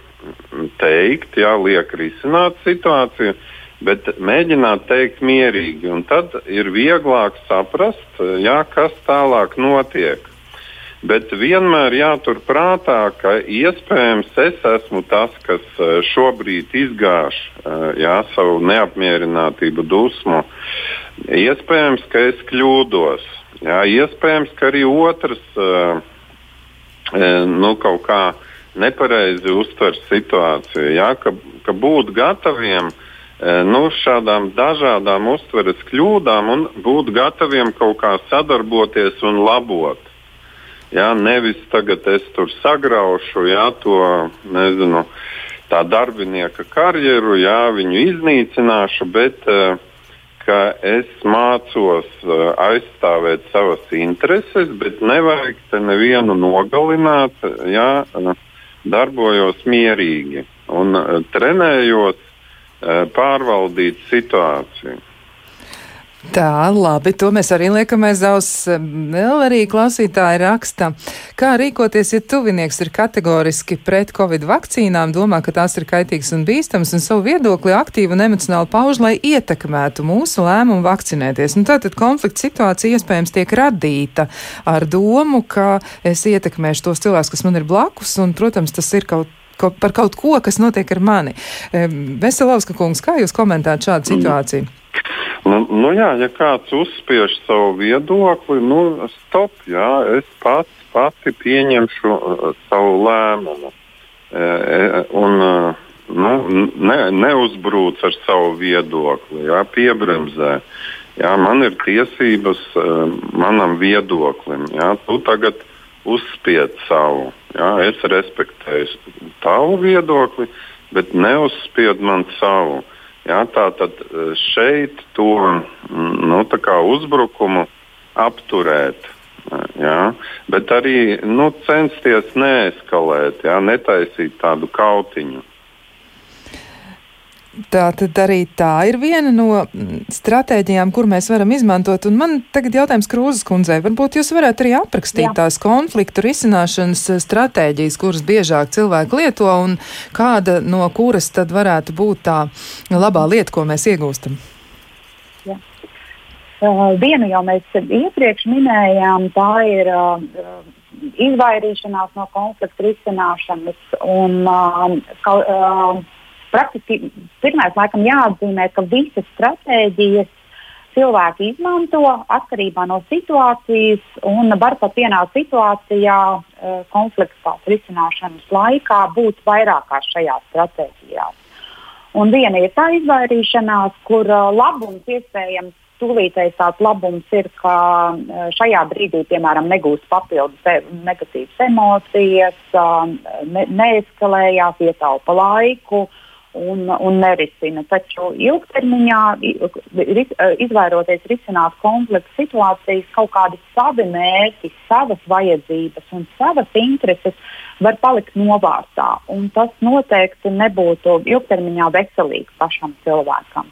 teikt, jā, liek risināt situāciju, bet mēģināt teikt mierīgi. Un tad ir vieglāk saprast, jā, kas tālāk notiek. Bet vienmēr jāturprātā, ka iespējams es esmu tas, kas e, šobrīd izgāž e, jā, savu neapmierinātību, dusmu. Iespējams, ka es kļūdos. Jā, iespējams, ka arī otrs uh, nu, kaut kādā nepareizi uztver situāciju. Ja, ka, ka būt gataviem nu, šādām dažādām uztveres kļūdām un būt gataviem kaut kā sadarboties un labot. Ja, nevis tagad es tur sagraušu ja, to nezinu, tā darbinieka karjeru, ja, viņu iznīcināšu, bet ka es mācos uh, aizstāvēt savas intereses, bet nevajag te nevienu nogalināt. Ja, uh, darbojos mierīgi un trenējos pārvaldīt situāciju. Tā, labi, to mēs arī liekam aiz auss. Vēl arī klausītāji raksta, kā rīkoties, ja tuvinieks ir kategoriski pret covid vakcīnām, domā, ka tās ir kaitīgas un bīstamas, un savu viedokli aktīvi un emocionāli pauž, lai ietekmētu mūsu lēmumu vakcinēties. Un tātad konflikta situācija iespējams tiek radīta ar domu, ka es ietekmēšu tos cilvēkus, kas man ir blakus, un, protams, tas ir kaut par kaut ko, kas notiek ar mani. Veselovska kungs, kā jūs komentējat šādu situāciju? Mm. Nu, nu jā, ja kāds uzspiež savu viedokli, nu, stop, jā, es pats pati pieņemšu uh, savu lēmumu. E, e, un, uh, nu, ne, neuzbrūc ar savu viedokli, jā, piebremzē. Jā, man ir tiesības uh, manam viedoklim. Jā, tu tagad uzspied savu. Jā, es respektēju tavu viedokli, bet neuzspied man savu. Jā, tā tad eh, šeit to mm, nu, uzbrukumu apturēt. Jā, bet arī nu, censties neeskalēt, jā, netaisīt tādu kautiņu. Tā tad arī tā ir viena no mm, stratēģijām, kur mēs varam izmantot. Un man tagad jautājums Krūzes kundzei. Varbūt jūs varētu arī aprakstīt Jā. tās konfliktu risināšanas eh, stratēģijas, kuras biežāk cilvēki lieto, un kāda no kuras tad varētu būt tā labā lieta, ko mēs iegūstam? Jā. Uh, vienu jau mēs iepriekš minējām, tā ir uh, izvairīšanās no konfliktu risināšanas. Un, uh, ka, uh, praktiski pirmais laikam jāatzīmē, ka visas stratēģijas cilvēki izmanto atkarībā no situācijas un var pat vienā situācijā eh, konflikta risināšanas laikā būt vairākās šajās stratēģijās. Un viena ir tā izvairīšanās, kur uh, labums iespējams tūlītējs tāds labums ir, ka šajā brīdī, piemēram, negūst papildus e negatīvas emocijas, ne, neeskalējās, ietaupa laiku. Uh, un, un nerisina. Taču ilgtermiņā, izvairoties risināt konflikta situācijas, kaut kādi savi mērķi, savas vajadzības un savas intereses var palikt novārtā. Tas noteikti nebūtu ilgtermiņā veselīgi pašam cilvēkam.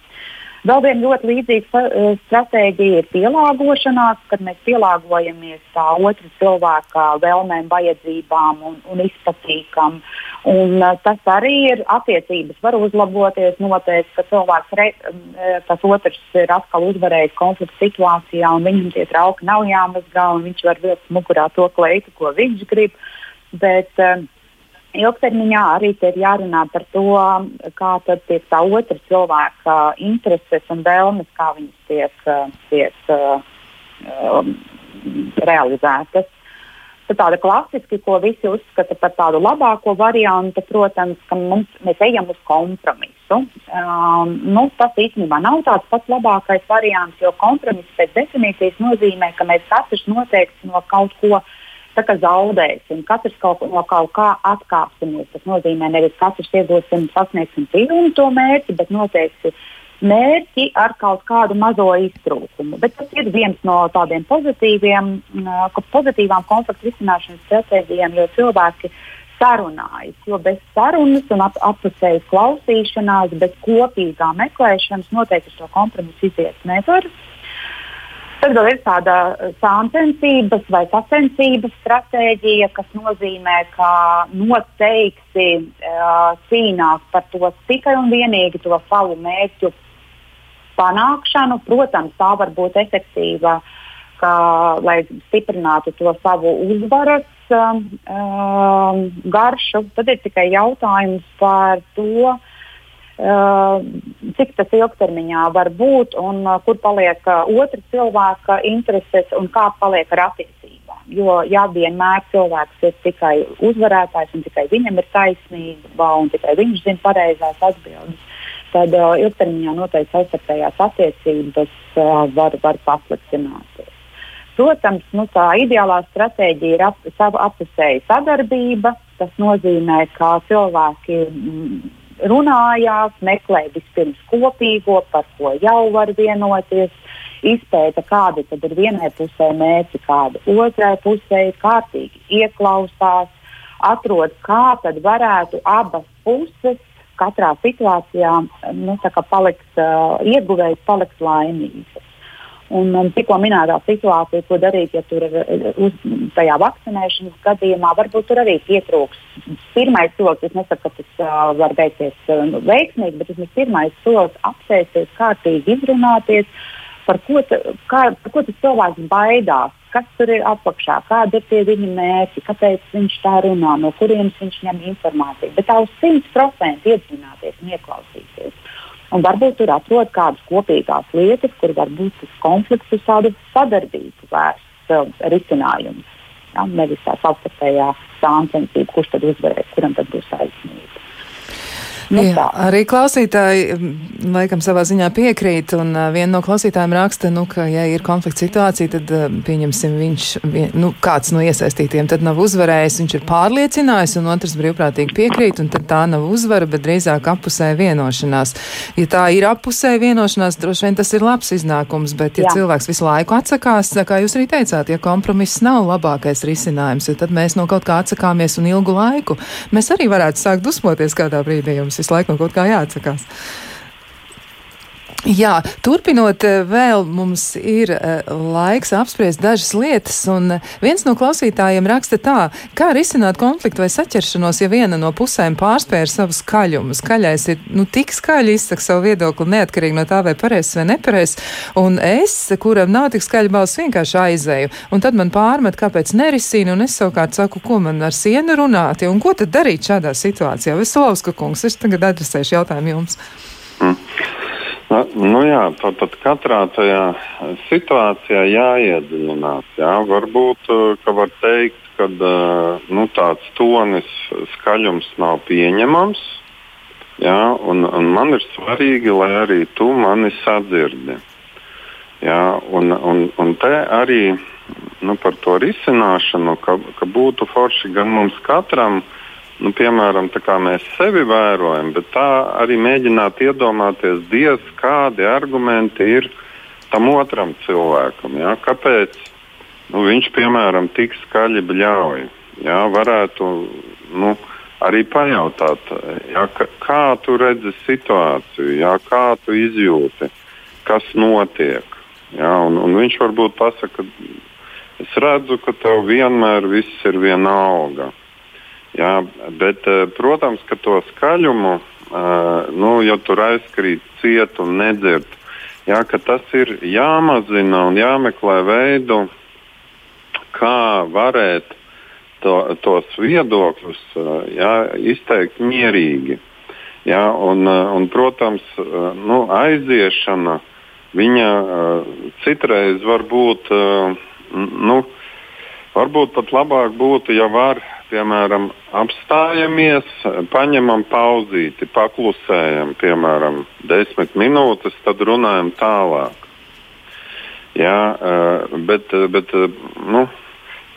Vēl viena ļoti līdzīga eh, stratēģija ir pielāgošanās, kad mēs pielāgojamies tā otra cilvēka vēlmēm, vajadzībām un, un izpatīkam. Un, uh, tas arī ir attiecības, var uzlaboties. Noteikti, ka cilvēks, re, eh, tas otrs ir atkal uzvarējis konflikta situācijā, un viņam tie trauki nav jāmazgā, un viņš var vilkt mugurā to kleitu, ko viņš grib. Bet, uh, Ilgtermiņā arī ir jārunā par to, kā tiek tā otra cilvēka intereses un vēlmes, kā viņas tiek, tiek um, realizētas. Tā tāda klasiski, ko visi uzskata par tādu labāko variantu, protams, ka mums, mēs ejam uz kompromisu. Um, nu, tas īstenībā nav tāds pats labākais variants, jo kompromiss pēc definīcijas nozīmē, ka mēs katrs noteikti no kaut ko tā, zaudēsim, katrs kaut, no kaut kā atkāpsimies. Tas nozīmē, nevis katrs iegūsim, sasniegsim pilnu to mērķi, bet noteikti mērķi ar kaut kādu mazo iztrūkumu. Bet tas ir viens no tādiem pozitīviem, pozitīvām konfliktu risināšanas stratēģijām, jo cilvēki sarunājas. Jo bez sarunas un ap, apusējas klausīšanās, bez kopīgā meklēšanas noteikti šo kompromisu iziet nevar. Tad vēl ir tāda sāncensības vai sacensības stratēģija, kas nozīmē, ka noteikti uh, cīnās par to tikai un vienīgi to savu mērķu panākšanu. Protams, tā var būt efektīva, ka, lai stiprinātu to savu uzvaras uh, garšu. Tad ir tikai jautājums par to, Uh, cik tas ilgtermiņā var būt un kur paliek otra cilvēka intereses un kā paliek ar attiecībām. Jo ja vienmēr cilvēks ir tikai uzvarētājs un tikai viņam ir taisnība un tikai viņš zina pareizās atbildes, tad uh, ilgtermiņā noteikti savstarpējās attiecības uh, var, var pasliktināties. Protams, nu, tā ideālā stratēģija ir ap, apusēja sadarbība. Tas nozīmē, ka cilvēki mm, runājās, meklēja vispirms kopīgo, par ko jau var vienoties, izpēta, kādi tad ir vienai pusē mērķi, kādi otrai pusē ir kārtīgi, ieklausās, atrod, kā tad varētu abas puses katrā situācijā nu, palikt, uh, ieguvējs palikt laimīgs. Un, un tikko minētā situācija, ko darīt, ja tur ir uz, tajā vakcinēšanas gadījumā, varbūt tur arī pietrūks. Pirmais solis, es nesaku, ka tas uh, var beigties uh, veiksmīgi, bet tas ir pirmais solis apsēsties, kārtīgi izrunāties, par ko, ta, kā, par ko tas cilvēks baidās, kas tur ir apakšā, kādi ir viņa mērķi, kāpēc viņš tā runā, no kurienes viņš ņem informāciju. Bet tā uz 100% iedzināties un ieklausīties. Un varbūt tur atrod kādas kopīgās lietas, kur var būt tas konflikts uz tādu sadarbību vērsts uh, risinājums. Ja? Nevis tā savstarpējā sāncensība, kurš tad uzvarēs, kuram tad būs taisnība. Nu, Jā, arī klausītāji laikam savā ziņā piekrīt, un viena no klausītājiem raksta, nu, ka, ja ir konflikts situācija, tad pieņemsim viņš, nu, kāds no iesaistītiem tad nav uzvarējis, viņš ir pārliecinājis, un otrs brīvprātīgi piekrīt, un tad tā nav uzvara, bet drīzāk apusē vienošanās. Ja tā ir apusē vienošanās, droši vien tas ir labs iznākums, bet ja Jā. cilvēks visu laiku atsakās, kā jūs arī teicāt, ja kompromiss nav labākais risinājums, tad mēs no kaut kā atsakāmies un ilgu laiku, mēs arī varētu sākt dusmoties kādā brīdī jums visu laiku no kaut kā jāatsakās. Jā, turpinot, eh, vēl mums ir uh, laiks apspriest dažas lietas, un uh, viens no klausītājiem raksta tā, kā risināt konfliktu vai saķeršanos, ja viena no pusēm pārspēja savu skaļumu. Skaļais ir nu, tik skaļi izsaka savu viedokli, neatkarīgi no tā, vai pareizs vai nepareizs, un es, kuram nav tik skaļa balss, vienkārši aizēju, un tad man pārmet, kāpēc nerisinu, un es savukārt saku, ko man ar sienu runāt, ja, un ko tad darīt šādā situācijā. Veselovska kungs, es tagad adresēšu jautājumu jums. Mm. Na, nu jā, tad, tad katrā tajā situācijā jāiedziļinās. Jā. Varbūt uh, ka var teikt, ka uh, nu, tāds tonis, skaļums nav pieņemams. Jā, un, un man ir svarīgi, lai arī tu mani sadzirdi. Jā, un, un, un te arī nu, par to risināšanu, ka, ka būtu forši gan mums katram, nu, piemēram, tā kā mēs sevi vērojam, bet tā arī mēģināt iedomāties, diez kādi argumenti ir tam otram cilvēkam. Jā, kāpēc nu, viņš, piemēram, tik skaļi bļauj? Jā, varētu nu, arī pajautāt, jā, kā tu redzi situāciju, jā, kā tu izjūti, kas notiek. Jā, un, un viņš varbūt pasaka, es redzu, ka tev vienmēr viss ir vienalga. Jā, bet, eh, protams, ka to skaļumu, uh, nu, ja tur aizkrīt ciet un nedzird, jā, tas ir jāmazina un jāmeklē veidu, kā varēt to, tos viedokļus uh, jā, izteikt mierīgi. Jā, un, uh, un, protams, nu, aiziešana viņa citreiz var būt, nu, varbūt pat labāk būtu, ja var, piemēram, apstājamies, paņemam pauzīti, paklusējam, piemēram, desmit minūtes, tad runājam tālāk. Jā, bet, bet nu,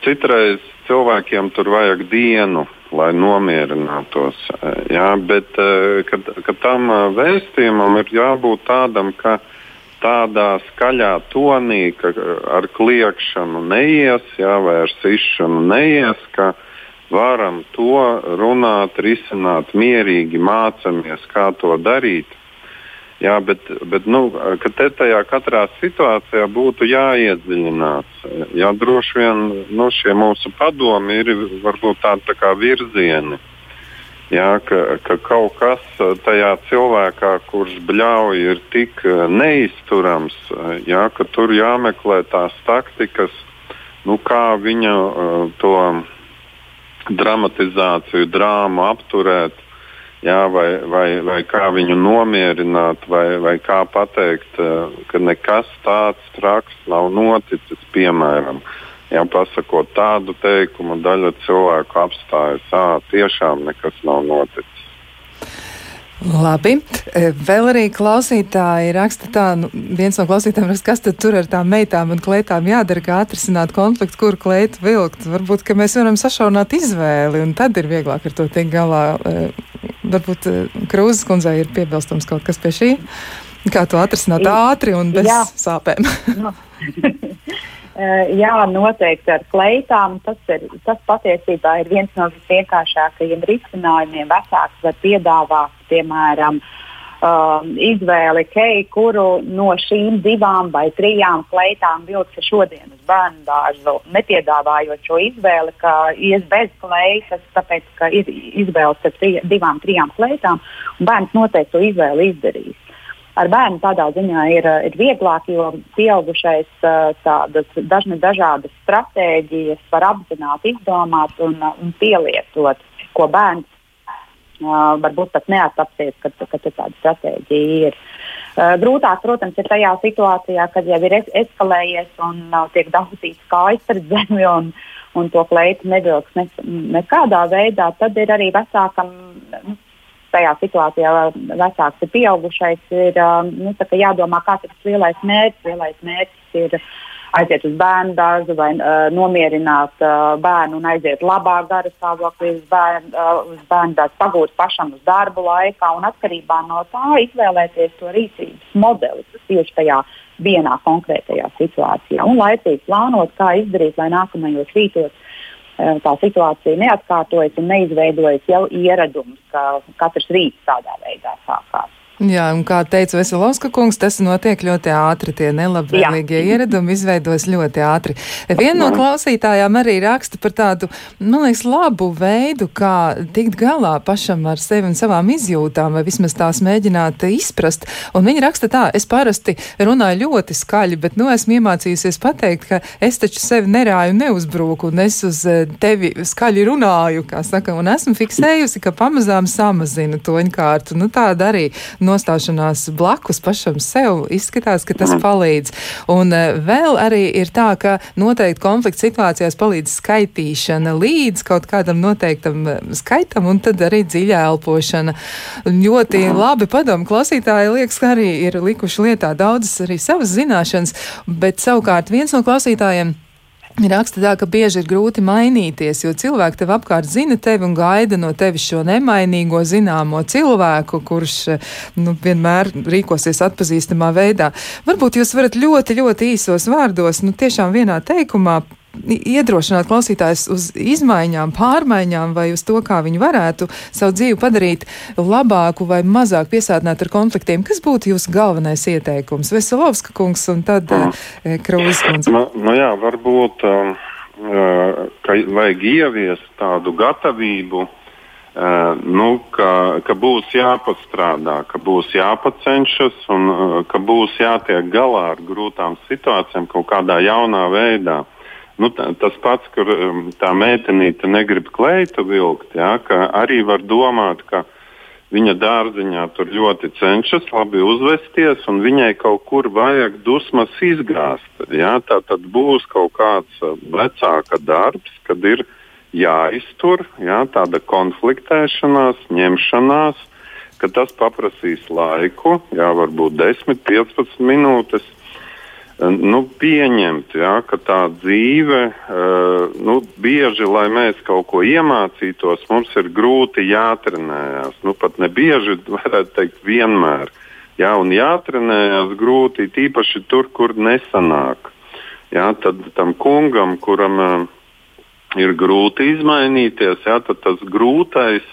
citreiz cilvēkiem tur vajag dienu, lai nomierinātos. Jā, bet kad, kad tam vēstījumam ir jābūt tādam, ka tādā skaļā tonī, ka ar kliekšanu neies, jā, vai ar sišanu neies, ka varam to runāt, risināt mierīgi, mācāmies, kā to darīt. Jā, bet, bet nu, te tajā katrā situācijā būtu jāiedziļinās. Jā, droši vien nu, šie mūsu padomi ir varbūt tādi tā kā virzieni. Jā, ka, ka kaut kas tajā cilvēkā, kurš bļauj, ir tik neizturams, jā, ka tur jāmeklē tās taktikas, nu, kā viņa uh, to dramatizāciju, drāmu apturēt, jā, vai, vai, vai kā viņu nomierināt, vai, vai kā pateikt, eh, ka nekas tāds traks nav noticis. Piemēram, ja pasakot tādu teikumu, daļa cilvēku apstājas, ah, tiešām nekas nav noticis. Labi. E, vēl arī klausītāji raksta tā, nu, viens no klausītājiem raksta, kas tad tur ar tām meitām un klētām jādara, kā atrisināt konfliktu, kur klētu vilkt. Varbūt, ka mēs varam sašaunāt izvēli un tad ir vieglāk ar to tikt galā. E, varbūt e, Krūzes kundzei ir piebilstams kaut kas pie šī. Kā to atrisināt ātri un bez Jā. sāpēm? Eh, jā, noteikti ar kleitām. Tas, ir, tas patiesībā ir viens no visvienkāršākajiem risinājumiem. Vecāks var piedāvāt, piemēram, um, izvēli, kei, kuru no šīm divām vai trijām kleitām vilks šodien uz bērnu dārzu, nepiedāvājot šo izvēli, ka ies bez kleitas, tāpēc, ka ir izvēle starp divām, trijām kleitām, un bērns noteikti to izvēli izdarīs ar bērnu tādā ziņā ir, eh, ir vieglāk, jo pieaugušais eh, tādas dažne dažādas stratēģijas var apzināti izdomāt un, eh, un pielietot, ko bērns uh, varbūt pat neatsapsies, ka, ka tāda stratēģija ir. Uh, grūtāk, protams, ir tajā situācijā, kad jau ir es eskalējies un uh, tiek daudzīts kājas pret zemi un, un to kleitu nevilks ne, nekādā veidā, tad ir arī vecākam. Nu, tajā situācijā vecāks ir pieaugušais, ir nu, jādomā, kāds ir tas lielais mērķis. Lielais mērķis ir aiziet uz bērnu dārzu vai uh, nomierināt uh, bērnu un aiziet labā gara stāvoklī uz bērnu, uh, uz bērnu dārzu, pagūt pašam uz darbu laikā un atkarībā no tā izvēlēties to rīcības modeli tieši tajā vienā konkrētajā situācijā un laicīgi plānot, kā izdarīt, lai nākamajos rītos tā situācija neatkārtojas un neizveidojas jau ieradums, ka katrs rīts tādā veidā sākās. Jā, un kā teica Veselovska kungs, tas notiek ļoti ātri. Tie nelabvēlīgie Jā. ieradumi izveidos ļoti ātri. Viena no klausītājām arī raksta par tādu, man liekas, labu veidu, kā tikt galā pašam ar sevi un savām izjūtām, vai vismaz tās mēģināt izprast. Un viņa raksta tā, es parasti runāju ļoti skaļi, bet nu esmu iemācījusies pateikt, ka es taču sevi nerāju neuzbruku, un es uz eh, tevi skaļi runāju, kā saka, un esmu fiksējusi, ka pamazām samazinu toņkārtu. Nu, tāda arī. Nu, nostāšanās blakus pašam sev izskatās, ka tas palīdz. Un uh, vēl arī ir tā, ka noteikti konflikta situācijās palīdz skaitīšana līdz kaut kādam noteiktam skaitam un tad arī dziļā elpošana. Ļoti labi padomu klausītāji liekas, ka arī ir likuši lietā daudzas arī savas zināšanas, bet savukārt viens no klausītājiem Raksta tā, ka bieži ir grūti mainīties, jo cilvēki tev apkārt zina tevi un gaida no tevis šo nemainīgo zināmo cilvēku, kurš nu, vienmēr rīkosies atpazīstamā veidā. Varbūt jūs varat ļoti, ļoti īsos vārdos, nu tiešām vienā teikumā iedrošināt klausītājus uz izmaiņām, pārmaiņām vai uz to, kā viņi varētu savu dzīvi padarīt labāku vai mazāk piesātnāt ar konfliktiem. Kas būtu jūsu galvenais ieteikums? Veselovska kungs un tad mm. uh, Krūzes kungs. Nu, nu jā, varbūt, um, uh, ka vajag ieviest tādu gatavību, Uh, nu, ka, ka būs jāpastrādā, ka būs jāpacenšas un uh, ka būs jātiek galā ar grūtām situācijām kaut kādā jaunā veidā. Nu, tā, tas pats, kur um, tā meitenīte negrib kleitu vilkt, jā, arī var domāt, ka viņa dārziņā tur ļoti cenšas labi uzvesties, un viņai kaut kur vajag dusmas izgāzt. Jā, tā tad būs kaut kāds uh, vecāka darbs, kad ir jāiztur jā, tāda konfliktēšanās, ņemšanās, ka tas paprasīs laiku, jā, varbūt 10, 15 minūtes nu, pieņemt, ja, ka tā dzīve, uh, nu, bieži, lai mēs kaut ko iemācītos, mums ir grūti jātrenējās. Nu, pat ne bieži, varētu teikt, vienmēr. Ja, un jātrenējās grūti, tīpaši tur, kur nesanāk. Ja, tad tam kungam, kuram uh, ir grūti izmainīties, ja, tad tas grūtais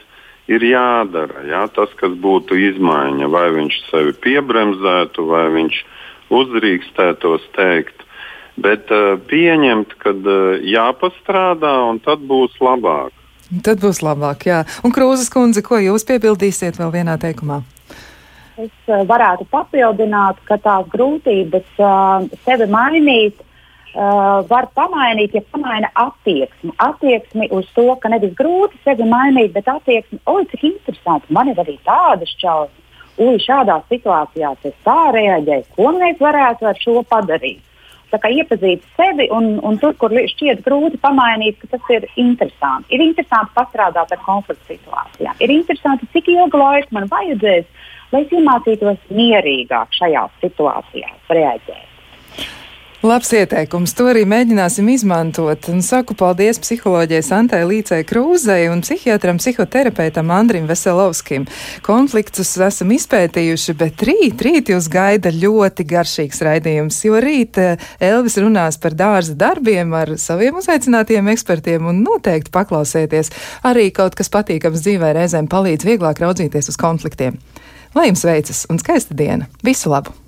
ir jādara. Ja, tas, kas būtu izmaiņa, vai viņš sevi piebremzētu, vai viņš viņa uzdrīkstētos teikt. Bet uh, pieņemt, ka uh, jāpastrādā, un tad būs labāk. Tad būs labāk, jā. Un Krūzes kundze, ko jūs piebildīsiet vēl vienā teikumā? Es uh, varētu papildināt, ka tās grūtības uh, sevi mainīt uh, var pamainīt, ja pamaina attieksmi. Attieksmi uz to, ka nevis grūti sevi mainīt, bet attieksmi, oi, cik interesanti, man ir arī tādas šķautnes ui, šādās situācijās es tā reaģēju, ko mēs varētu ar šo padarīt. Tā kā iepazīt sevi un, un tur, kur šķiet grūti pamainīt, ka tas ir interesanti. Ir interesanti pastrādāt ar konfliktu situācijām. Ir interesanti, cik ilgu laiku man vajadzēs, lai iemācītos mierīgāk šajās situācijās reaģēt. Labs ieteikums. To arī mēģināsim izmantot. Un saku paldies psiholoģijai Santai Līcei Krūzei un psihiatram psihoterapeitam Andrim Veselovskim. Konfliktus esam izpētījuši, bet rīt, rīt jūs gaida ļoti garšīgs raidījums, jo rīt eh, Elvis runās par dārza darbiem ar saviem uzaicinātiem ekspertiem un noteikti paklausieties. Arī kaut kas patīkams dzīvē reizēm palīdz vieglāk raudzīties uz konfliktiem. Lai jums veicas un skaista diena! Visu labu!